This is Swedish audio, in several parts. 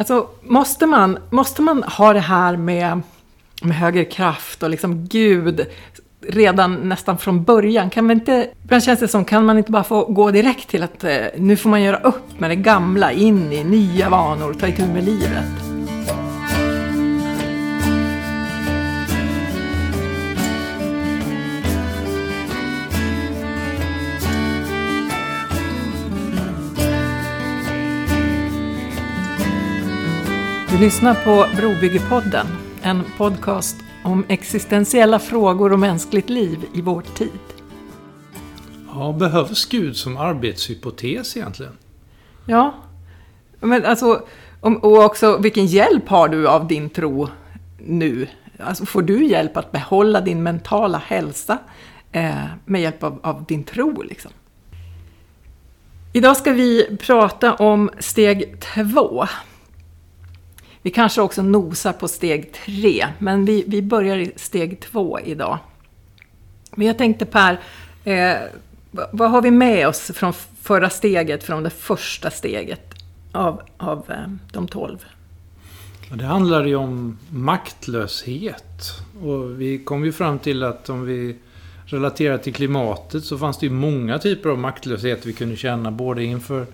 Alltså, måste man, måste man ha det här med, med högre kraft och liksom Gud redan nästan från början? Kan man inte, ibland känns det som, kan man inte bara få gå direkt till att eh, nu får man göra upp med det gamla, in i nya vanor, ta itu med livet? Du lyssnar på Brobyggepodden, en podcast om existentiella frågor och mänskligt liv i vår tid. Ja, behövs Gud som arbetshypotes egentligen? Ja, men alltså, och också vilken hjälp har du av din tro nu? Alltså, får du hjälp att behålla din mentala hälsa eh, med hjälp av, av din tro? Liksom? Idag ska vi prata om steg två vi kanske också nosar på steg tre, men vi, vi börjar i steg två idag. Men jag tänkte Per, eh, vad har vi med oss från förra steget, från det första steget av, av eh, de tolv? Det handlar ju om maktlöshet. Och vi kom ju fram till att om vi relaterar till klimatet så fanns det ju många typer av maktlöshet vi kunde känna. Både inför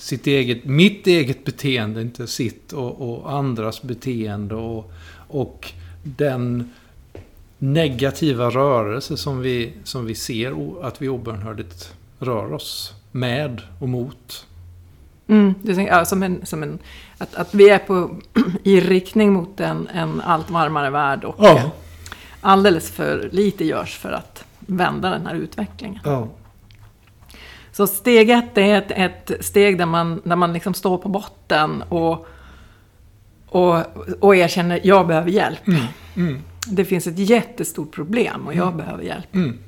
sitt eget, mitt eget beteende, inte sitt och, och andras beteende och, och den negativa rörelse som vi, som vi ser att vi obönhörligt rör oss med och mot. Mm, är, ja, som en, som en, att, att vi är på, i riktning mot en, en allt varmare värld och ja. alldeles för lite görs för att vända den här utvecklingen. Ja. Så steg ett är ett, ett steg där man, där man liksom står på botten och, och, och erkänner att jag behöver hjälp. Mm. Mm. Det finns ett jättestort problem och jag mm. behöver hjälp. Mm.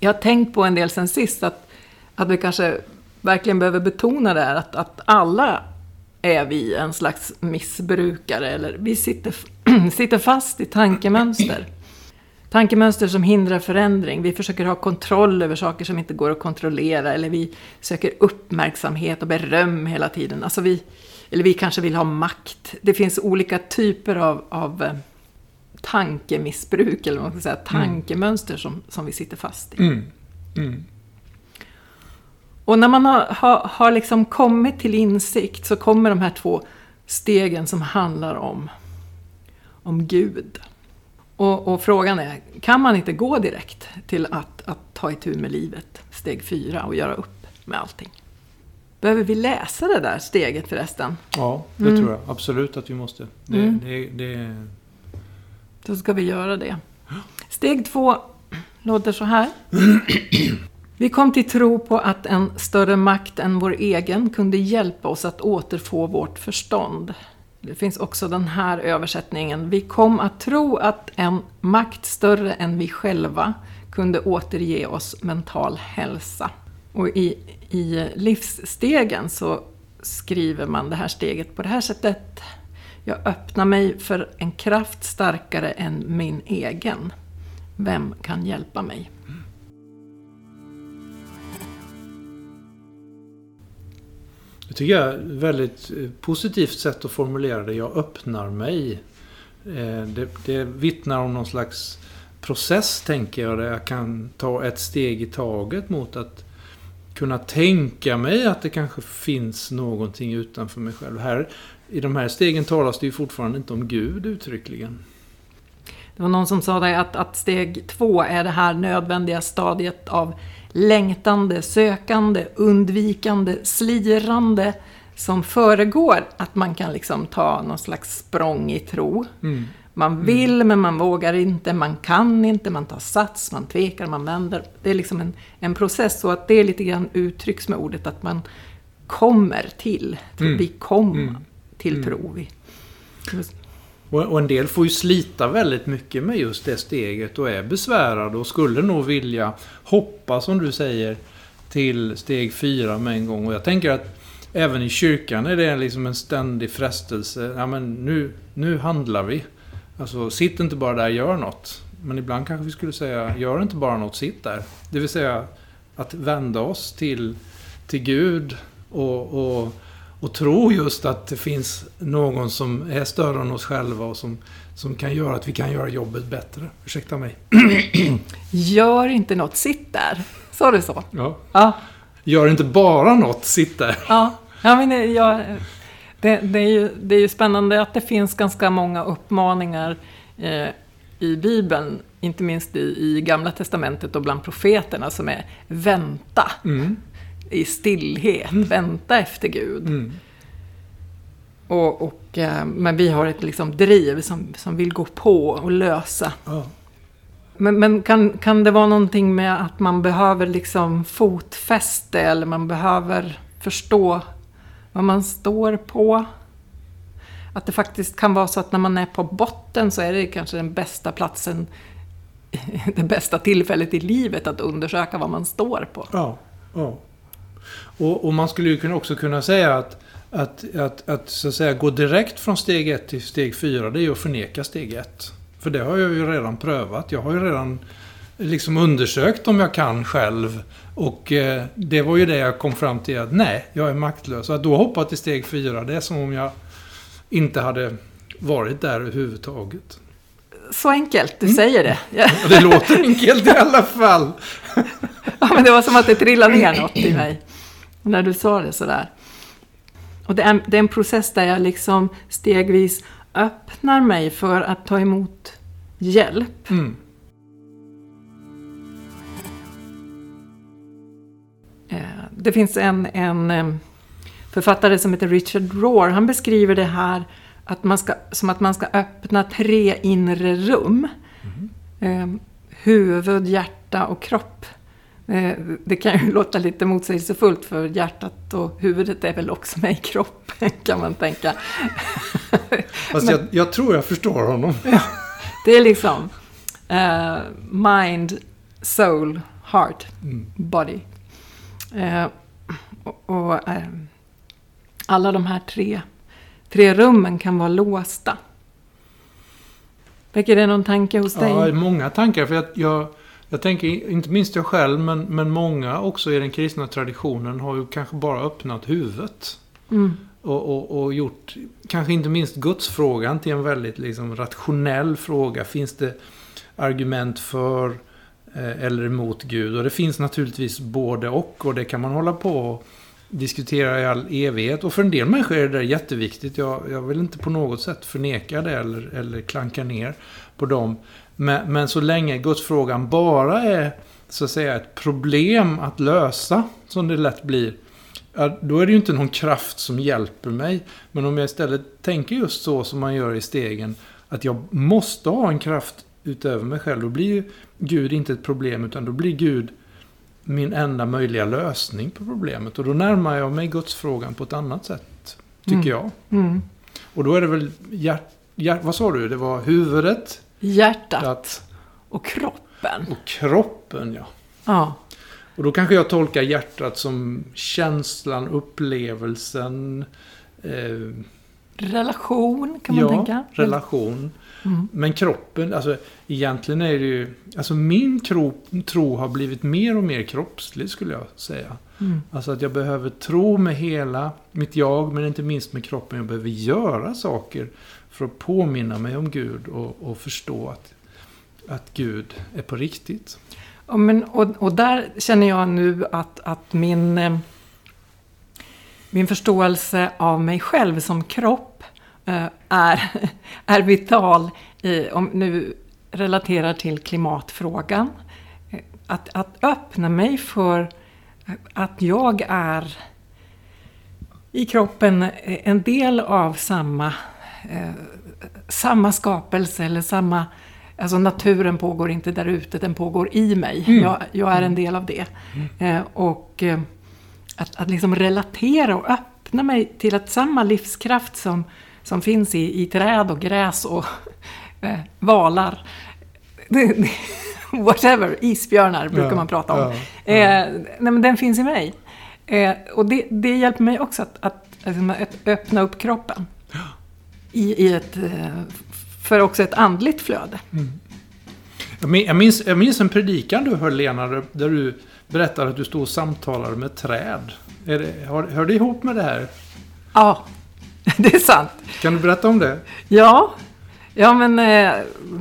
Jag har tänkt på en del sen sist att, att vi kanske verkligen behöver betona det här att, att alla är vi en slags missbrukare eller vi sitter, sitter fast i tankemönster. Tankemönster som hindrar förändring. Vi försöker ha kontroll över saker som inte går att kontrollera. Eller vi söker uppmärksamhet och beröm hela tiden. Alltså vi, eller vi kanske vill ha makt. Det finns olika typer av, av eh, tankemissbruk, eller vad man ska säga, mm. tankemönster som, som vi sitter fast i. Mm. Mm. Och när man har, har, har liksom kommit till insikt så kommer de här två stegen som handlar om, om Gud. Och, och, frågan är, kan man inte gå direkt till att, att ta itu med livet, steg fyra, och göra upp med allting? Behöver vi läsa det där steget förresten? Ja, det mm. tror jag absolut att vi måste. Det, mm. det, det... Då ska vi göra det. Steg två låter så här. Vi kom till tro på att en större makt än vår egen kunde hjälpa oss att återfå vårt förstånd. Det finns också den här översättningen. Vi kom att tro att en makt större än vi själva kunde återge oss mental hälsa. Och i, i livsstegen så skriver man det här steget på det här sättet. Jag öppnar mig för en kraft starkare än min egen. Vem kan hjälpa mig? Det tycker jag är ett väldigt eh, positivt sätt att formulera det. Jag öppnar mig. Eh, det, det vittnar om någon slags process, tänker jag, där jag kan ta ett steg i taget mot att kunna tänka mig att det kanske finns någonting utanför mig själv. Här, I de här stegen talas det ju fortfarande inte om Gud uttryckligen. Det var någon som sa det att, att steg två är det här nödvändiga stadiet av längtande, sökande, undvikande, slirande som föregår att man kan liksom ta någon slags språng i tro. Mm. Man mm. vill mm. men man vågar inte, man kan inte, man tar sats, man tvekar, man vänder. Det är liksom en, en process så att det lite grann uttrycks med ordet att man kommer till. Mm. Vi kom mm. till mm. tro. Och, och, en del får ju slita väldigt mycket med just det steget och är besvärade och skulle nog vilja hoppa, som du säger, till steg fyra med en gång. Och jag tänker att även i kyrkan är det liksom en ständig frestelse. Ja, men nu, nu handlar vi. Alltså, sitt inte bara där, gör något. Men ibland kanske vi skulle säga, gör inte bara något, sitt där. Det vill säga att vända oss till, till Gud och, och och tro just att det finns någon som är större än oss själva och som, som kan göra att vi kan göra jobbet bättre. Ursäkta mig. Gör inte något, sitt där. Sa du så? Ja. Ja. Gör inte bara något, sitt där. Ja, ja men det, jag, det, det, är ju, det är ju spännande att det finns ganska många uppmaningar eh, i Bibeln, inte minst i, i Gamla Testamentet och bland profeterna, som är vänta Mm. I stillhet, vänta efter Gud. Mm. Och, och, eh, men vi har ett liksom driv som, som vill gå på och lösa. Ja. Men, men kan, kan det vara någonting med att man behöver liksom fotfäste eller man behöver förstå vad man står på? Att det faktiskt kan vara så att när man är på botten så är det kanske den bästa platsen, det bästa tillfället i livet att undersöka vad man står på. Ja, ja. Och, och man skulle ju också kunna säga att, att, att, att, så att säga, gå direkt från steg ett till steg fyra, det är ju att förneka steg ett. För det har jag ju redan prövat. Jag har ju redan liksom undersökt om jag kan själv. Och eh, det var ju det jag kom fram till att nej, jag är maktlös. Att då hoppa till steg fyra, det är som om jag inte hade varit där överhuvudtaget. Så enkelt, du säger det. Ja, det låter enkelt i alla fall. men det var som att det trillade ner något i mig. När du sa det sådär. Och det är, det är en process där jag liksom stegvis öppnar mig för att ta emot hjälp. Mm. Eh, Det finns en, en författare som heter Richard Rohr. Han beskriver det här att man ska, som att man ska öppna tre inre rum. Eh, huvud, hjärta och kropp. Eh, Det kan ju låta lite motsägelsefullt för hjärtat och huvudet är väl också med i kroppen kan man tänka. Fast jag, jag tror jag förstår honom. Det är liksom eh, mind, soul, heart, Mm. body. Eh, och och eh, alla de här tre, tre rummen kan vara låsta. Väcker det någon tanke hos dig? Ja, många tankar. För jag, jag, jag tänker, inte minst jag själv, men, men många också i den kristna traditionen har ju kanske bara öppnat huvudet. Mm. Och, och, och gjort, kanske inte minst gudsfrågan till en väldigt liksom, rationell fråga. Finns det argument för eh, eller emot Gud? Och det finns naturligtvis både och. Och det kan man hålla på och diskutera i all evighet. Och för en del människor är det där jätteviktigt. Jag, jag vill inte på något sätt förneka det eller, eller klanka ner på dem. Men, men så länge gudsfrågan bara är så att säga ett problem att lösa, som det lätt blir, då är det ju inte någon kraft som hjälper mig. Men om jag istället tänker just så som man gör i stegen, att jag måste ha en kraft utöver mig själv, då blir ju Gud inte ett problem, utan då blir Gud min enda möjliga lösning på problemet. Och då närmar jag mig gudsfrågan på ett annat sätt, tycker Mm. jag. Mm. Och då är det väl hjärt, hjärt, vad sa du? Det var huvudet, Hjärtat och kroppen. och kroppen, ja. Ja. Och då kanske jag tolkar hjärtat som känslan, upplevelsen, eh, Relation kan man ja, tänka. relation. Mm. Men kroppen, alltså egentligen är det ju... Alltså min tro, tro har blivit mer och mer kroppslig skulle jag säga. Mm. Alltså att jag behöver tro med hela mitt jag, men inte minst med kroppen. Jag behöver göra saker för att påminna mig om Gud och, och förstå att, att Gud är på riktigt. Ja, men, och, och där känner jag nu att, att min, eh, min förståelse av mig själv som kropp eh, är, är vital, i, om nu relaterar till klimatfrågan. Att, att öppna mig för att jag är i kroppen en del av samma, eh, samma skapelse eller samma Alltså naturen pågår inte där ute, den pågår i mig. Mm. Jag, jag är en del av det. Eh, och eh, att, att liksom relatera och öppna mig till att samma livskraft som, som finns i, i träd och gräs och eh, valar. Whatever, isbjörnar brukar Ja, man prata om. ja, ja. Eh, nej, men den finns i mig. Eh, och det, det hjälper mig också att, att, liksom, att öppna upp kroppen. I, i ett, eh, för också ett andligt flöde. Jag min- jag minns, jag minns en predikan du höll Lena, där- du berättade att du stod och samtalade med träd. Är det, har, hör det ihop med det här? Ja, det är sant. Kan du berätta om det? Ja, ja men eh,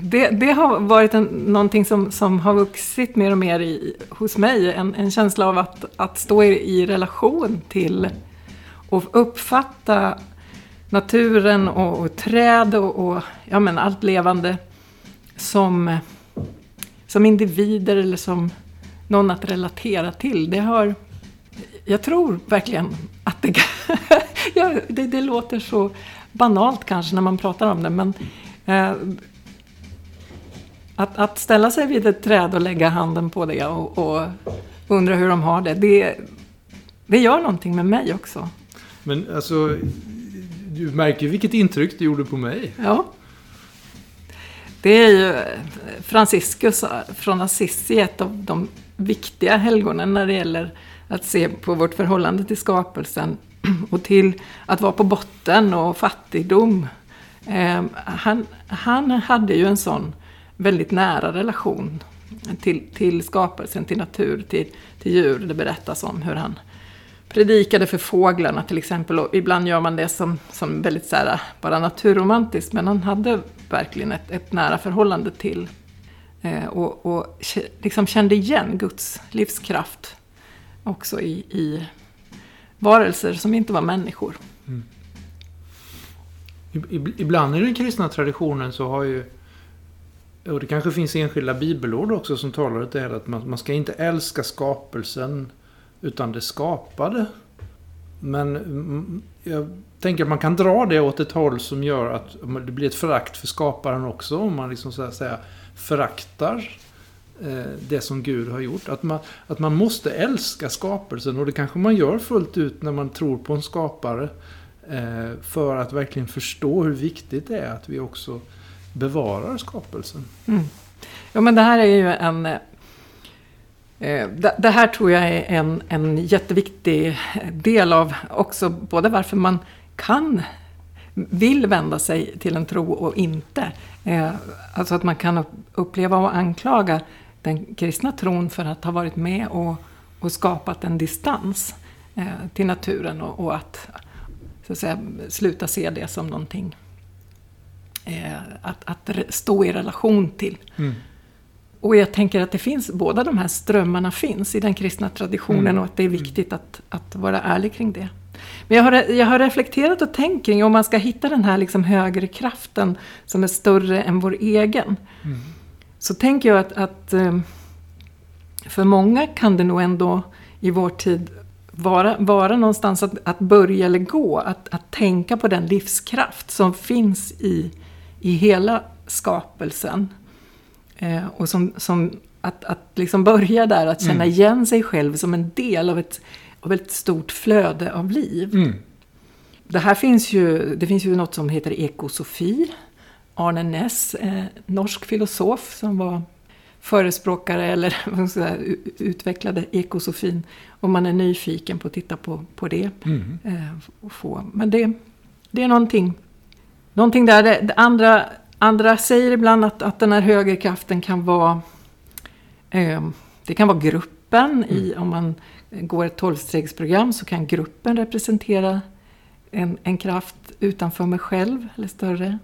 det, det har varit en, någonting som, som har vuxit mer och mer i, hos mig. En, en känsla av att, att stå i, i relation till och uppfatta naturen och, och träd och, och, ja, men allt levande som, som individer eller som någon att relatera till. Det har, jag tror verkligen att det, ja, det, det låter så banalt kanske när man pratar om det men eh, att, att ställa sig vid ett träd och lägga handen på det och, och undra hur de har det, det, det gör någonting med mig också. Men alltså, du märker vilket intryck det gjorde på mig. Ja. Det är ju eh, Franciscus eh, från Assisi, ett av de viktiga helgonen när det gäller att se på vårt förhållande till skapelsen och till att vara på botten och fattigdom. Ehm, han, han hade ju en sån väldigt nära relation till, till skapelsen, till natur, till, till djur. Det berättas om hur han predikade för fåglarna till exempel. Och ibland gör man det som, som väldigt så här, bara naturromantiskt. Men han hade verkligen ett, ett nära förhållande till eh, och, och liksom kände igen Guds livskraft också i, i varelser som inte var människor. Mm. Ibland i den kristna traditionen så har ju och det kanske finns enskilda bibelord också som talar om det att man, man ska inte älska skapelsen utan det skapade. Men mm, jag tänker att man kan dra det åt ett håll som gör att det blir ett förakt för skaparen också. Om man liksom så att säga föraktar eh, det som Gud har gjort. Att man, att man måste älska skapelsen och det kanske man gör fullt ut när man tror på en skapare. Eh, för att verkligen förstå hur viktigt det är att vi också bevarar skapelsen. Mm. Ja men det här är ju en Eh, det här tror jag är en, en jätteviktig del av också både varför man kan, vill vända sig till en tro och inte. Eh, alltså att man kan uppleva och anklaga den kristna tron för att ha varit med och, och skapat en distans eh, till naturen och, och att, så att säga, sluta se det som någonting att, att stå i relation till. Mm. Och jag tänker att det finns, båda de här strömmarna finns i den kristna traditionen mm. och att det är viktigt att, att vara ärlig kring det. Men jag har, jag har reflekterat och tänkt kring om man ska hitta den här liksom högre kraften som är större än vår egen. Mm. Så tänker jag att, att eh, för många kan det nog ändå i vår tid vara, vara någonstans att, att börja eller gå. Att, att tänka på den livskraft som finns i, i hela skapelsen. Eh, och som, som att, att liksom börja där, att känna mm. igen sig själv som en del av ett, av ett stort flöde av liv. Mm. Det här finns ju, det finns ju något som heter ekosofi. Arne Ness, eh, norsk filosof som var förespråkare eller utvecklade ekosofin. Om man är nyfiken på att titta på, på det. Mm. Eh, få. Men det, det är någonting, någonting där. Det, det andra Andra säger ibland att, att den här högerkraften kan vara eh, Det kan vara gruppen. Mm. I, om man går ett tolvstegsprogram så kan gruppen representera en, en kraft utanför mig själv eller större.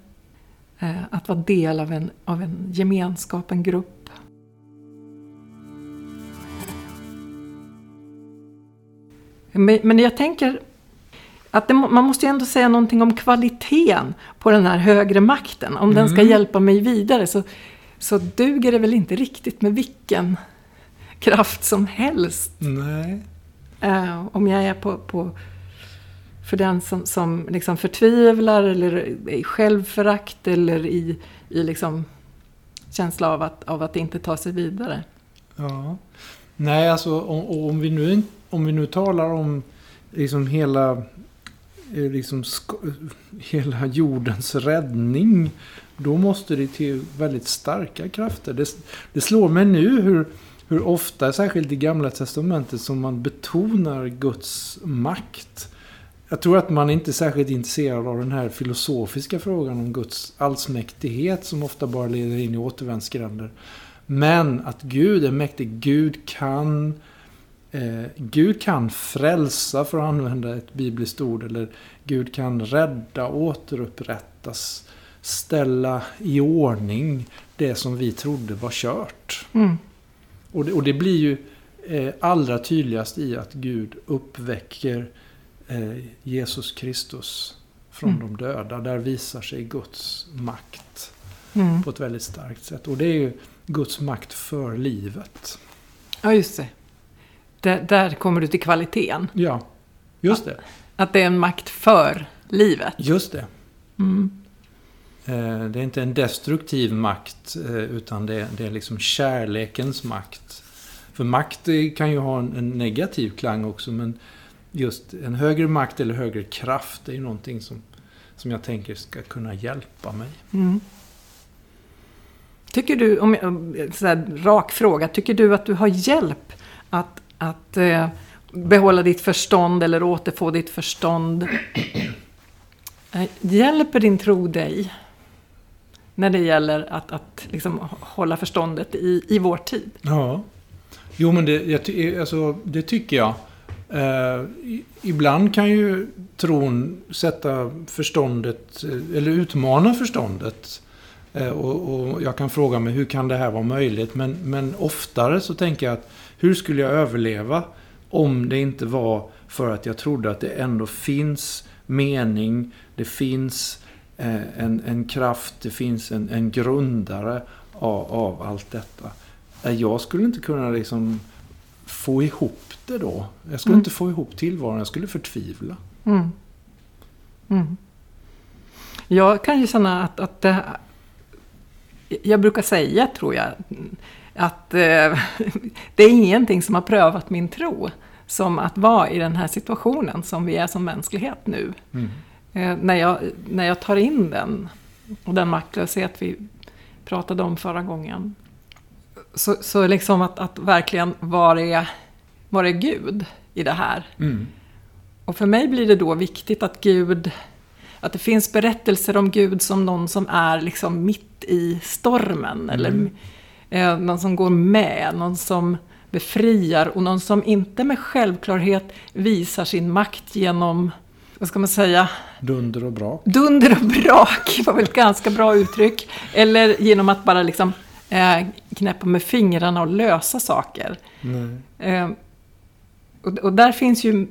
Eh, att vara del av en, av en gemenskap, en grupp. Men jag tänker att det, man måste ju ändå säga någonting om kvaliteten på den här högre makten. Om mm. den ska mm. hjälpa mig vidare så, så duger det väl inte riktigt med vilken kraft som helst. Nej. Uh, om jag är på, på för den som, som liksom förtvivlar eller i självförakt eller i, i liksom känsla av att, av att inte ta sig vidare. Ja. Nej, alltså om, om, vi, nu, om vi nu talar om liksom hela Eh, liksom eh, hela jordens räddning. Då måste det till väldigt starka krafter. Det, det slår mig nu hur, hur ofta, särskilt i Gamla Testamentet, som man betonar Guds makt. Jag tror att man inte är särskilt intresserad av den här filosofiska frågan om Guds allsmäktighet som ofta bara leder in i återvändsgränder. Men att Gud är mäktig. Gud kan eh, Gud kan frälsa, för att använda ett bibliskt ord. Eller Gud kan rädda, återupprättas, ställa i ordning det som vi trodde var kört. Mm. Och det, och det blir ju eh, allra tydligast i att Gud uppväcker eh, Jesus Kristus från Mm. de döda. Där visar sig Guds makt Mm. på ett väldigt starkt sätt. Och det är ju Guds makt för livet. Ja, just det. Där, där kommer du till kvaliteten. Ja, just det. Att det är en makt för livet. Just det. Mm. Eh, Det är inte en destruktiv makt, eh, utan det är, det är liksom kärlekens makt. För makt kan ju ha en, negativ klang också, men just en högre makt eller högre kraft det är ju någonting som, som jag tänker ska kunna hjälpa mig. Mm. Tycker du, om jag, så här, rak fråga, tycker du att du har hjälp att, att eh, behålla ditt förstånd eller återfå ditt förstånd? Eh, hjälper din tro dig när det gäller att, att liksom hålla förståndet i, i vår tid? Ja. Jo, men det, jag, alltså, det tycker jag. Eh, ibland kan ju tron sätta förståndet, eh, eller utmana förståndet. Eh, och, och jag kan fråga mig hur kan det här vara möjligt? Men, men oftare så tänker jag att hur skulle jag överleva om det inte var för att jag trodde att det ändå finns mening, det finns eh, en, en kraft, det finns en, en grundare av, av allt detta. Eh, Jag skulle inte kunna liksom få ihop det då. Jag skulle Mm. inte få ihop tillvaron, jag skulle förtvivla. Mm. Mm. Jag kan ju känna att, att det, jag brukar säga, tror jag, att eh, det är ingenting som har prövat min tro som att vara i den här situationen som vi är som mänsklighet nu. Mm. Eh, när, jag, när jag tar in den och den maktlöshet vi pratade om förra gången. Så, så liksom att, att verkligen, var är, var är Gud i det här? Mm. Och för mig blir det då viktigt att Gud, att det finns berättelser om Gud som någon som är liksom mitt i stormen. Eller eh, någon som går med, någon som befriar och någon som inte med självklarhet visar sin makt genom, vad ska man säga, Dunder och brak. dunder och brak var väl ett ganska bra uttryck. Eller genom att bara liksom eh, knäppa med fingrarna och lösa saker. Eh, och, och där finns ju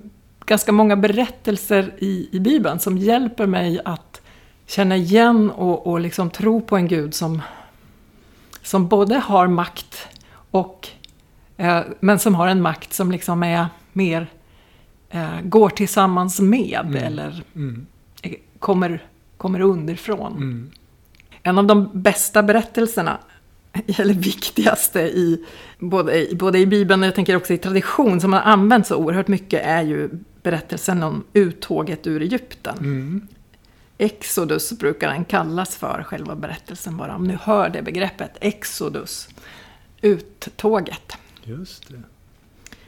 ganska många berättelser i, i Bibeln som hjälper mig att känna igen och, och liksom tro på en Gud som, som både har makt och eh, men som har en makt som liksom är mer eh, går tillsammans med Mm. eller Mm. eh, kommer, kommer underifrån. Mm. En av de bästa berättelserna, eller viktigaste i både, i både i Bibeln och jag tänker också i tradition som har använts så oerhört mycket är ju berättelsen om uttåget ur Egypten. Mm. Exodus brukar den kallas för, själva berättelsen bara. Om ni hör det begreppet, Exodus, uttåget. Just det.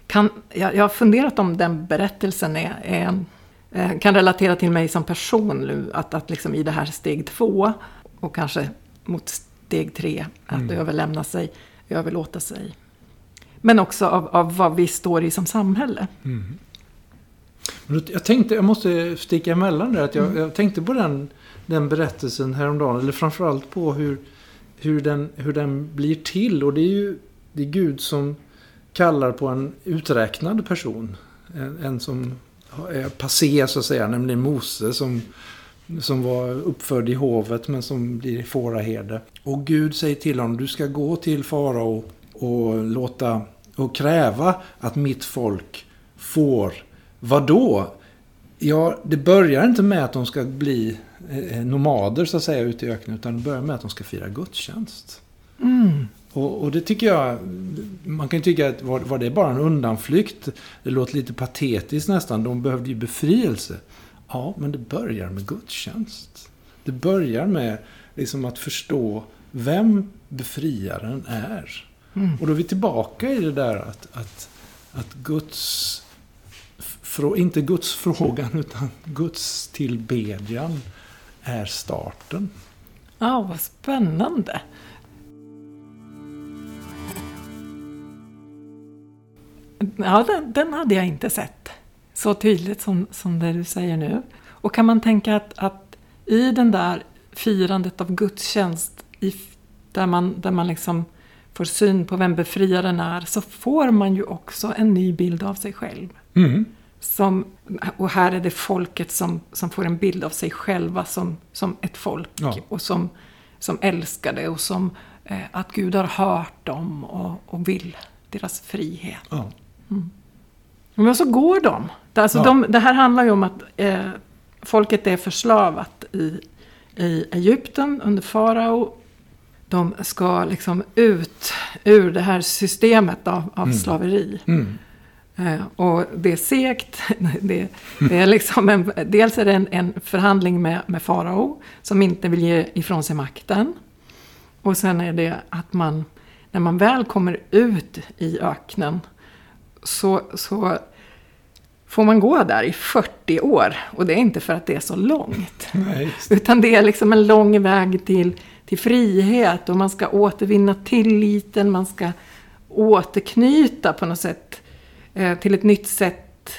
Kan, jag, jag har funderat om den berättelsen är, är, eh, kan relatera till mig som person nu. Att, att liksom i det här steg två och kanske mot steg tre, att Mm. överlämna sig, överlåta sig. Men också av, av vad vi står i som samhälle. Mm. Jag tänkte, jag måste sticka emellan där. Att jag, Mm. jag tänkte på den, den berättelsen häromdagen. Eller framförallt på hur, hur, den, hur den blir till. Och det är ju det är Gud som kallar på en uträknad person. En, en som är passé så att säga. Nämligen Mose som, som var uppfödd i hovet men som blir fåraherde. Och Gud säger till honom, du ska gå till farao och låta och kräva att mitt folk får vad då? Ja, det börjar inte med att de ska bli eh, nomader så att säga ute i öknen. Utan det börjar med att de ska fira gudstjänst. Mm. Och, och det tycker jag, man kan ju tycka att var, var det bara en undanflykt? Det låter lite patetiskt nästan. De behövde ju befrielse. Ja, men det börjar med gudstjänst. Det börjar med liksom att förstå vem befriaren är. Mm. Och då är vi tillbaka i det där att, att, att Guds... Inte Guds frågan utan Guds tillbedjan är starten. Ja, vad spännande. Ja, den, den hade jag inte sett så tydligt som, som det du säger nu. Och kan man tänka att, att i den där firandet av gudstjänst, i, där, man, där man liksom får syn på vem befriaren är, så får man ju också en ny bild av sig själv. Mm. Som, och här är det folket som, som får en bild av sig själva som, som ett folk. Ja. Och som, som älskar det och som eh, att Gud har hört dem och, och vill deras frihet. Ja. Men så går de. Alltså Ja. de det här handlar ju om att eh, folket är förslavat i, i Egypten under farao. De ska liksom ut ur det här systemet av, av slaveri. Mm. Eh, och det är segt. Det, det är liksom en, dels är det en, en förhandling med, med farao som inte vill ge ifrån sig makten. Och sen är det att man, när man väl kommer ut i öknen så, så får man gå där i 40 år. Och det är inte för att det är så långt. Nej. Utan det är liksom en lång väg till, till frihet och man ska återvinna tilliten, man ska återknyta på något sätt till ett nytt sätt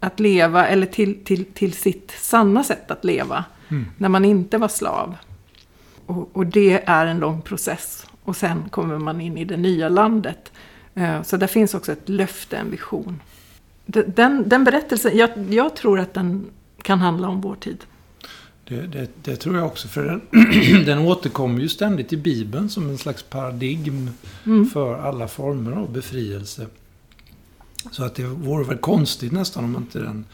att leva eller till, till, till sitt sanna sätt att leva Mm. när man inte var slav. Och, och det är en lång process. Och sen kommer man in i det nya landet. Eh, Så där finns också ett löfte, en vision. De- Den, den berättelsen, jag, jag tror att den kan handla om vår tid. Det, det, det tror jag också. För den, den återkommer ju ständigt i Bibeln som en slags paradigm Mm. för alla former av befrielse. Så att det vore väl konstigt nästan om inte den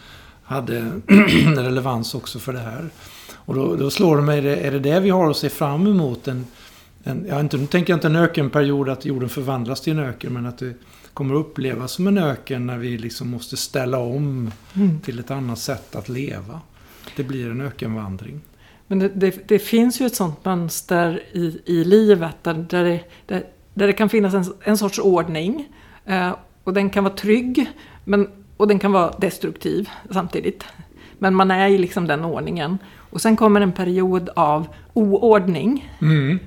hade relevans också för det här. Och då, då slår det mig, är det, är det det vi har att se fram emot? En, en, ja, inte, nu tänker jag inte en ökenperiod, att jorden förvandlas till en öken, men att det kommer upplevas som en öken när vi liksom måste ställa om Mm. till ett annat sätt att leva. Det blir en ökenvandring. Men det, det, det finns ju ett sånt mönster i, i livet där, där, det, där, där det kan finnas en, en sorts ordning. Eh, och den kan vara trygg men, och den kan vara destruktiv samtidigt. Men man är i liksom den ordningen. Och sen kommer en period av oordning Mm.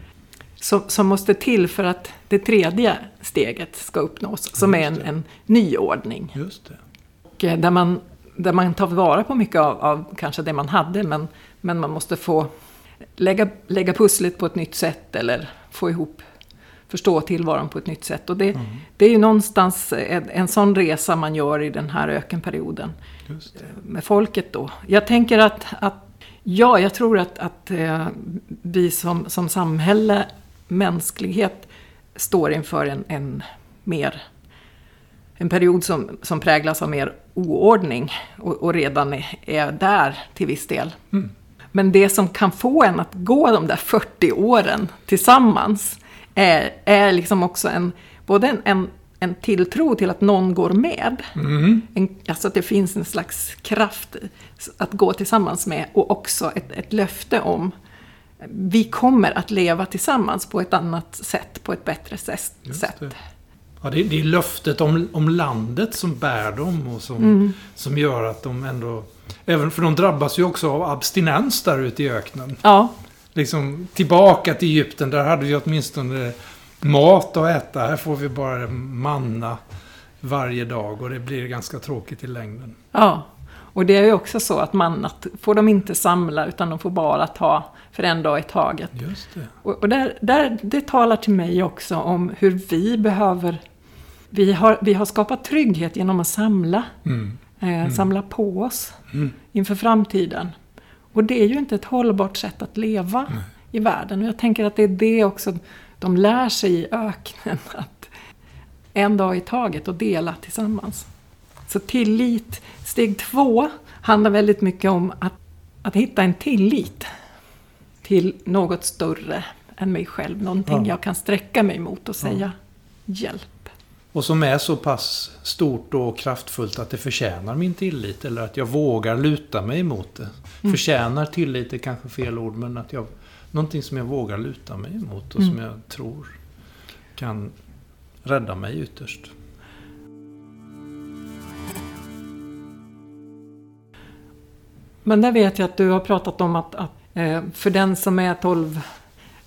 som, som måste till för att det tredje steget ska uppnås. Som är en, en ny ordning. Just det. Och eh, där man, där man tar vara på mycket av, av kanske det man hade men, men man måste få lägga, lägga pusslet på ett nytt sätt eller få ihop, förstå tillvaron på ett nytt sätt. Och det, Mm. det är ju någonstans en, en sån resa man gör i den här ökenperioden det. med folket då. Jag tänker att, att ja, jag tror att, att eh, vi som, som samhälle, mänsklighet, står inför en, en mer en period som, som präglas av mer oordning och, och redan är, är där till viss del. Mm. Men det som kan få en att gå de där 40 åren tillsammans är, är liksom också en, både en, en, en tilltro till att någon går med. Mm. En, alltså att det finns en slags kraft att gå tillsammans med och också ett, ett löfte om vi kommer att leva tillsammans på ett annat sätt, på ett bättre sätt. Det. Ja, det, det är löftet om, om landet som bär dem och som, Mm. som gör att de ändå... Även, för de drabbas ju också av abstinens där ute i öknen. Ja, Liksom tillbaka till Egypten, där hade vi åtminstone mat att äta. Här får vi bara manna varje dag och det blir ganska tråkigt i längden. ja. Och det är ju också så att mannat får de inte samla utan de får bara ta för en dag i taget. Just det. Och, och där, där, det talar till mig också om hur vi behöver... Vi har, vi har skapat trygghet genom att samla, Mm. eh, samla på oss Mm. inför framtiden. Och det är ju inte ett hållbart sätt att leva Nej. i världen. Och jag tänker att det är det också de lär sig i öknen. Att en dag i taget och dela tillsammans. Så tillit, steg två, handlar väldigt mycket om att, att hitta en tillit till något större än mig själv. Någonting Ja. jag kan sträcka mig mot och säga hjälp. Och som är så pass stort och kraftfullt att det förtjänar min tillit. Eller att jag vågar luta mig emot det. Mm. Förtjänar tillit är kanske fel ord, men att jag... Någonting som jag vågar luta mig emot och som Mm. jag tror kan rädda mig ytterst. Men där vet jag att du har pratat om att, att eh, för den som är 12,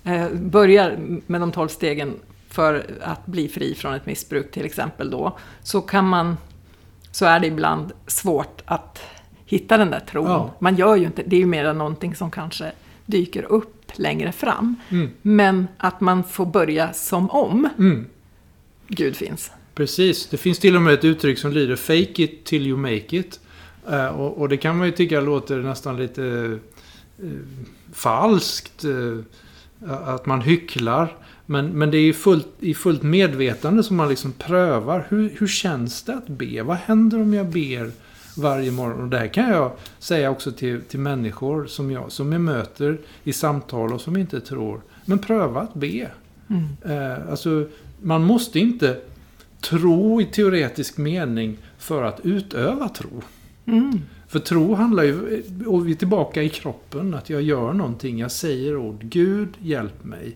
eh, börjar med de 12 stegen för att bli fri från ett missbruk till exempel då, så kan man, så är det ibland svårt att hitta den där tron. Ja. Man gör ju inte, det är ju mer någonting som kanske dyker upp längre fram. Mm. Men att man får börja som om Mm. Gud finns. Precis. Det finns till och med ett uttryck som lyder Fake it till you make it. Eh, och, och det kan man ju tycka låter nästan lite eh, falskt. eh, att man hycklar. Men, men det är ju fullt, i fullt medvetande som man liksom prövar. Hur, hur känns det att be? Vad händer om jag ber varje morgon? Och det här kan jag säga också till, till människor som jag, som jag möter i samtal och som inte tror. Men pröva att be. Mm. Eh, alltså, man måste inte tro i teoretisk mening för att utöva tro. Mm. För tro handlar ju, och vi är tillbaka i kroppen, att jag gör någonting, jag säger ord. Gud, hjälp mig.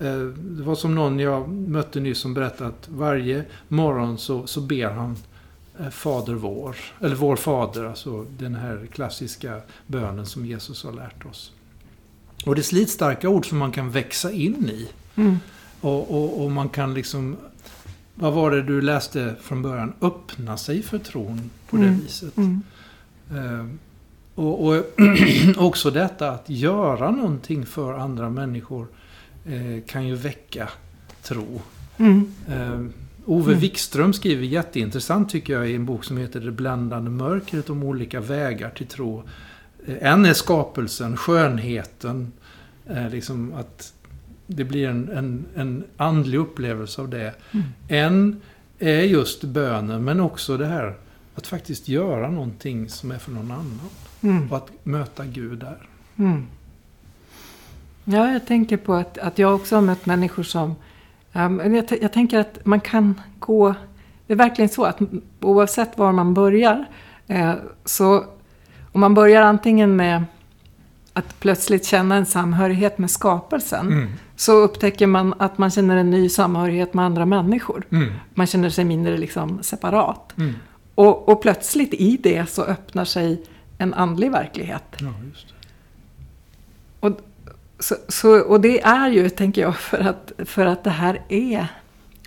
Eh, Det var som någon jag mötte nyss som berättade att varje morgon så, så ber han eh, Fader vår, eller vår Fader, alltså den här klassiska bönen som Jesus har lärt oss. Och det är slitstarka ord som man kan växa in i. Mm. Och, och, och man kan liksom... Vad var det du läste från början? Öppna sig för tron på det Mm. viset. Mm. Eh, och, och också detta att göra någonting för andra människor kan ju väcka tro. Mm. Eh, Ove Mm. Wikström skriver jätteintressant tycker jag i en bok som heter Det bländande mörkret om olika vägar till tro. Eh, En är skapelsen, skönheten, eh, liksom att det blir en, en, en andlig upplevelse av det. Mm. En är just bönen, men också det här att faktiskt göra någonting som är för någon annan. Mm. Och att möta Gud där. Mm. Ja, jag tänker på att, att jag också har mött människor som... Um, jag, jag tänker att man kan gå... Det är verkligen så att oavsett var man börjar, eh, så om man börjar antingen med att plötsligt känna en samhörighet med skapelsen, Mm. så upptäcker man att man känner en ny samhörighet med andra människor. Mm. Man känner sig mindre liksom separat. Mm. Och, och plötsligt i det så öppnar sig en andlig verklighet. Ja. Och, så, så, och det är ju, tänker jag, för att, för att det här är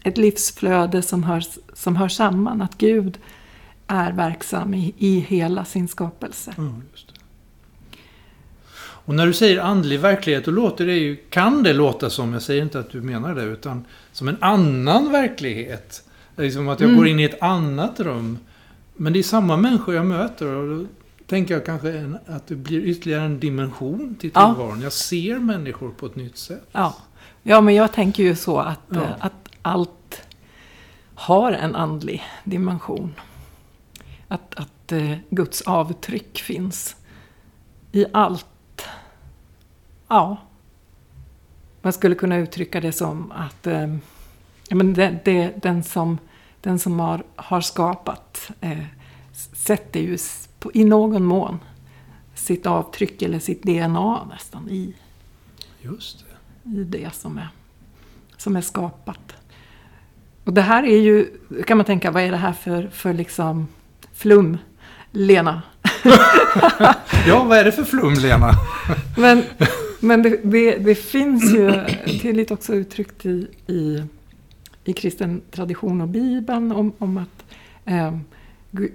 ett livsflöde som hör, som hör samman. Att Gud är verksam i, i hela sin skapelse. Det. Och när du säger andlig verklighet, då låter det ju, kan det låta som, jag säger inte att du menar det, utan som en annan verklighet. Liksom att jag Mm. går in i ett annat rum. Men det är samma människor jag möter och tänker jag kanske en, att det blir ytterligare en dimension till Ja. tillvaron. Jag ser människor på ett nytt sätt. Ja, ja men jag tänker ju så att, Ja. eh, att allt har en andlig dimension. Att, att eh, Guds avtryck finns i allt. Ja. Man skulle kunna uttrycka det som att eh, ja, men det, det, den som, den som har, har skapat eh, sätter ju på, i någon mån sitt avtryck eller sitt DNA nästan i Just det. i det som är, som är skapat. Och det här är ju, kan man tänka, vad är det här för, för liksom flum, Lena? Ja, vad är det för flum, Lena? Men, men det, det, det finns ju tydligt också uttryckt i, i, i kristen tradition och Bibeln om, om att eh,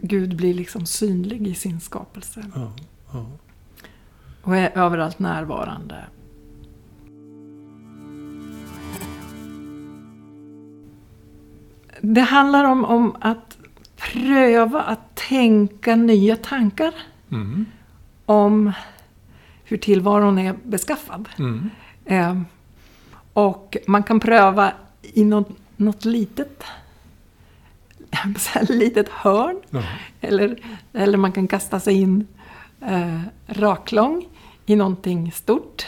Gud blir liksom synlig i sin skapelse Ja, ja. och är överallt närvarande. Det handlar om, om att pröva att tänka nya tankar Mm. om hur tillvaron är beskaffad. Mm. Eh, och man kan pröva i något, något litet, så här litet hörn. Ja. Eller, eller man kan kasta sig in eh, raklång i någonting stort.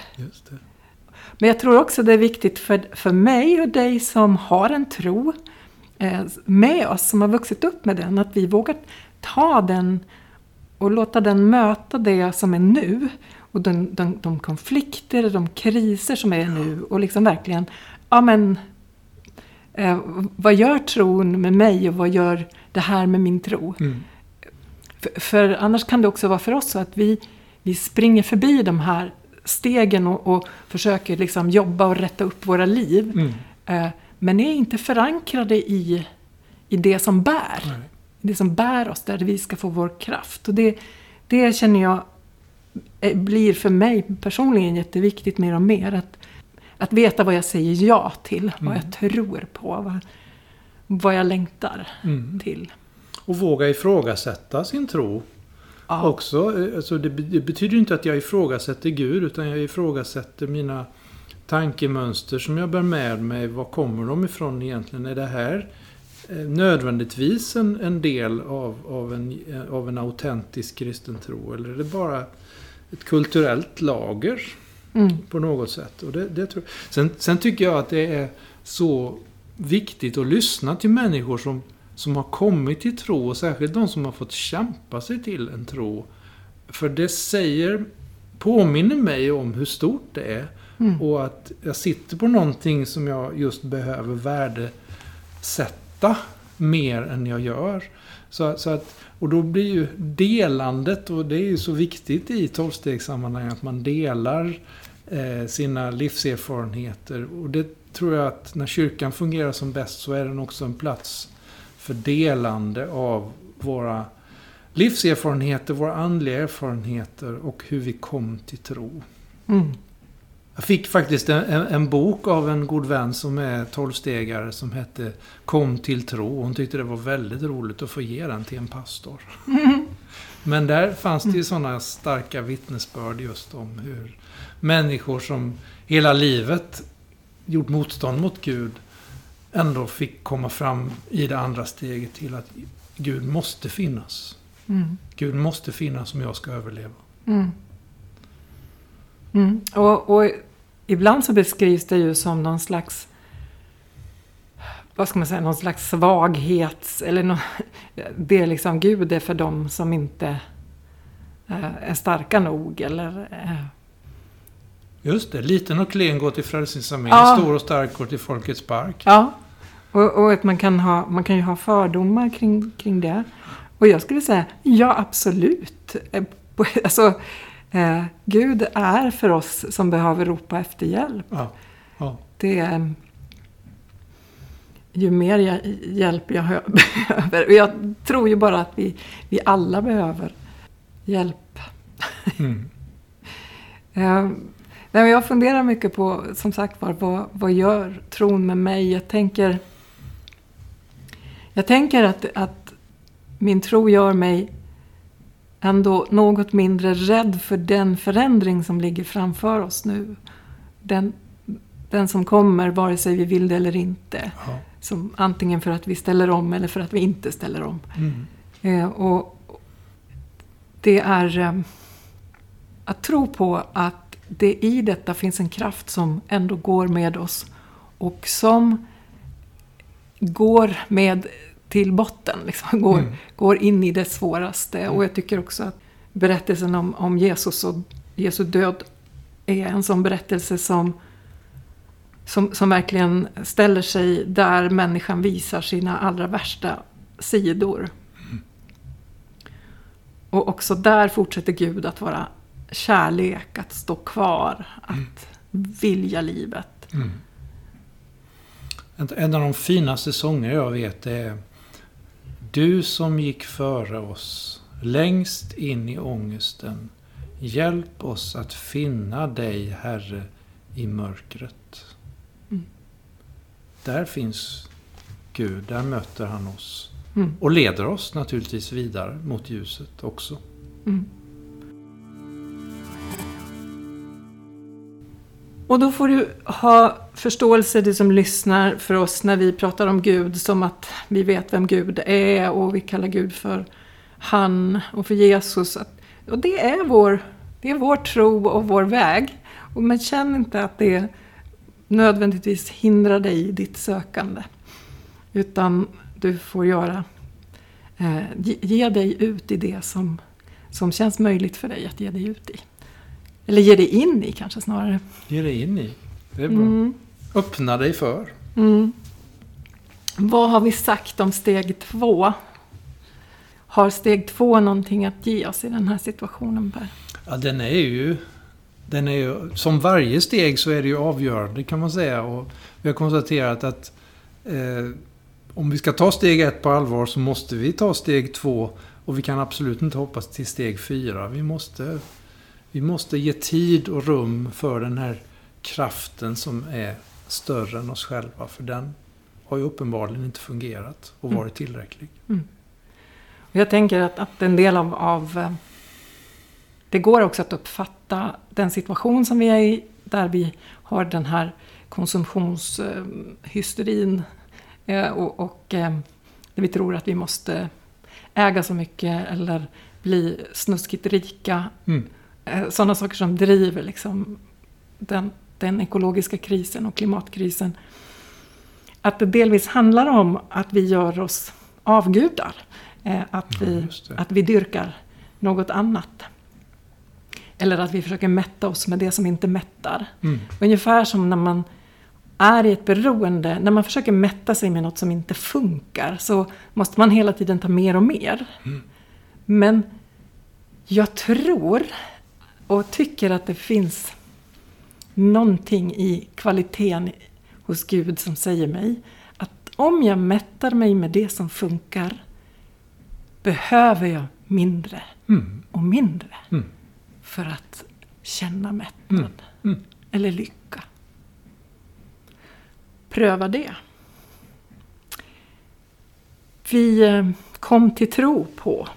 Men jag tror också det är viktigt för, för mig och dig som har en tro eh, med oss, som har vuxit upp med den, att vi vågar ta den och låta den möta det som är nu. Och de, de, de konflikter, de kriser som är nu. Och liksom verkligen, ja men, eh, vad gör tron med mig och vad gör det här med min tro? Mm. För, för annars kan det också vara för oss så att vi, vi springer förbi de här stegen och, och försöker liksom jobba och rätta upp våra liv. Mm. Eh, men är inte förankrade i, i det som bär. Nej. Det som bär oss, där vi ska få vår kraft. Och det, det känner jag eh, blir för mig personligen jätteviktigt mer och mer. Att, att veta vad jag säger ja till, vad Mm. jag tror på, vad, vad jag längtar Mm. till. Och våga ifrågasätta sin tro. Ja. Också, eh, alltså det, det betyder inte att jag ifrågasätter Gud utan jag ifrågasätter mina tankemönster som jag bär med mig. Var kommer de ifrån egentligen? Är det här eh, nödvändigtvis en, en del av, av, en, eh, av en autentisk kristen tro? Eller är det bara ett kulturellt lager Mm. på något sätt? Och det, det tror, sen, sen tycker jag att det är så viktigt att lyssna till människor som, som har kommit till tro och särskilt de som har fått kämpa sig till en tro. För det säger, påminner mig om hur stort det är Mm. och att jag sitter på någonting som jag just behöver värdesätta mer än jag gör. Så, så att, och då blir ju delandet, och det är ju så viktigt i tolvstegssammanhang att man delar eh, sina livserfarenheter. Och det tror jag att när kyrkan fungerar som bäst så är den också en plats för delande av våra livserfarenheter, våra andliga erfarenheter och hur vi kom till tro. Mm. Jag fick faktiskt en, en, bok av en god vän som är tolvstegare som hette Kom till tro. Hon tyckte det var väldigt roligt att få ge den till en pastor. Men där fanns det ju sådana starka vittnesbörd just om hur människor som hela livet gjort motstånd mot Gud ändå fick komma fram i det andra steget till att Gud måste finnas. Mm. Gud måste finnas om jag ska överleva. Mm. Mm. Och, och ibland så beskrivs det ju som någon slags vad ska man säga, någon slags svaghets... Eller nå, det är liksom Gud är för dem som inte eh, är starka nog eller... Eh, Just det, liten och klen går till Frälsningsarmén, Ja. stor och stark går till Folkets park. ja. Och, och att man kan, ha, man kan ju ha fördomar kring, kring det. Och jag skulle säga, ja absolut. Eh, Alltså, eh, Gud är för oss som behöver ropa efter hjälp. Ja. Ja. det är... Ju mer jag, hjälp jag hö- behöver. Och jag tror ju bara att vi, vi alla behöver hjälp. Mm. Eh, nej, jag funderar mycket på, som sagt var, vad, vad gör tron med mig? Jag tänker, jag tänker att, att min tro gör mig ändå något mindre rädd för den förändring som ligger framför oss nu. Den, den som kommer, vare sig vi vill det eller inte. Ja. Som antingen för att vi ställer om eller för att vi inte ställer om. Mm. Eh, och det är eh, att tro på att det i detta finns en kraft som ändå går med oss och som går med till botten, liksom, går, Mm. går in i det svåraste. Och jag tycker också att berättelsen om, om Jesus och Jesu död är en sån berättelse som, som, som verkligen ställer sig där människan visar sina allra värsta sidor. Och också där fortsätter Gud att vara kärlek, att stå kvar, att vilja livet. Mm. En, en av de finaste sånger jag vet är Du som gick före oss längst in i ångesten Hjälp oss att finna dig, Herre, i mörkret. Mm. Där finns Gud, där möter han oss. Mm. Och leder oss naturligtvis vidare mot ljuset också. Mm. Och då får du ha förståelse, du som lyssnar, för oss när vi pratar om Gud som att vi vet vem Gud är och vi kallar Gud för han och för Jesus. Och det är, vår, det är vår tro och vår väg. Och men känn inte att det nödvändigtvis hindrar dig i ditt sökande. Utan du får göra, eh, ge, ge dig ut i det som, som känns möjligt för dig att ge dig ut i. Eller ge dig in i kanske snarare. Ge dig in i. Det är bra. Mm. Öppna dig för. Mm. Vad har vi sagt om steg två? Har steg två någonting att ge oss i den här situationen Per? Ja, den är ju... Den är ju, som varje steg så är det ju avgörande kan man säga. Och vi har konstaterat att eh, om vi ska ta steg ett på allvar så måste vi ta steg två och vi kan absolut inte hoppas till steg fyra. Vi måste, vi måste ge tid och rum för den här kraften som är större än oss själva. För den har ju uppenbarligen inte fungerat och varit tillräcklig. Mm. Jag tänker att, att en del av, av... eh, Det går också att uppfatta den situation som vi är i, där vi har den här konsumtionshysterin eh, och, och eh, där vi tror att vi måste äga så mycket eller bli snuskigt rika. Mm. Eh, Sådana saker som driver liksom den, den ekologiska krisen och klimatkrisen. Att det delvis handlar om att vi gör oss avgudar. Eh, Att Ja, vi, det. att vi dyrkar något annat. Eller att vi försöker mätta oss med det som inte mättar. Mm. Ungefär som när man är i ett beroende, när man försöker mätta sig med något som inte funkar så måste man hela tiden ta mer och mer. Mm. Men jag tror och tycker att det finns någonting i kvaliteten hos Gud som säger mig att om jag mättar mig med det som funkar behöver jag mindre Mm. och mindre Mm. för att känna mättnad Mm. Mm. eller lycka. Pröva det. Vi eh, kom till tro på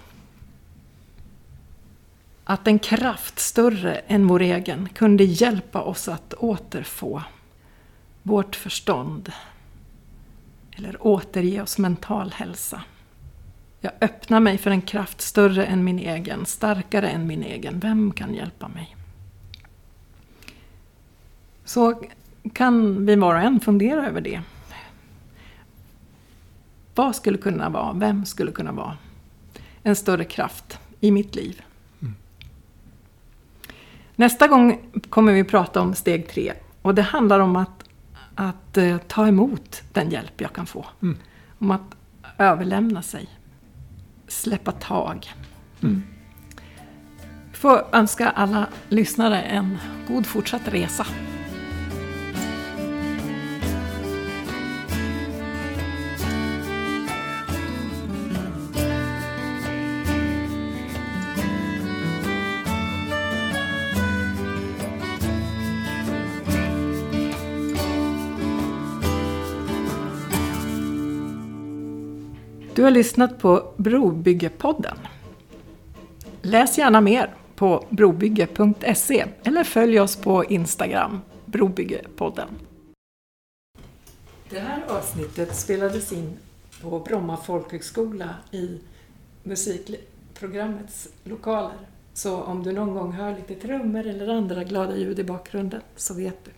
att en kraft större än vår egen kunde hjälpa oss att återfå vårt förstånd eller återge oss mental hälsa. Jag öppnar mig för en kraft större än min egen, starkare än min egen. Vem kan hjälpa mig? Så kan vi var och en fundera över det. Vad skulle kunna vara, vem skulle kunna vara en större kraft i mitt liv? Nästa gång kommer vi prata om steg tre och det handlar om att, att eh, ta emot den hjälp jag kan få. Mm. Om att överlämna sig, släppa tag. Mm. Får önska alla lyssnare en god fortsatt resa. Du har lyssnat på Brobyggepodden. Läs gärna mer på brobygge.se eller följ oss på Instagram, Brobyggepodden. Det här avsnittet spelades in på Bromma folkhögskola i musikprogrammets lokaler. Så om du någon gång hör lite trummor eller andra glada ljud i bakgrunden så vet du.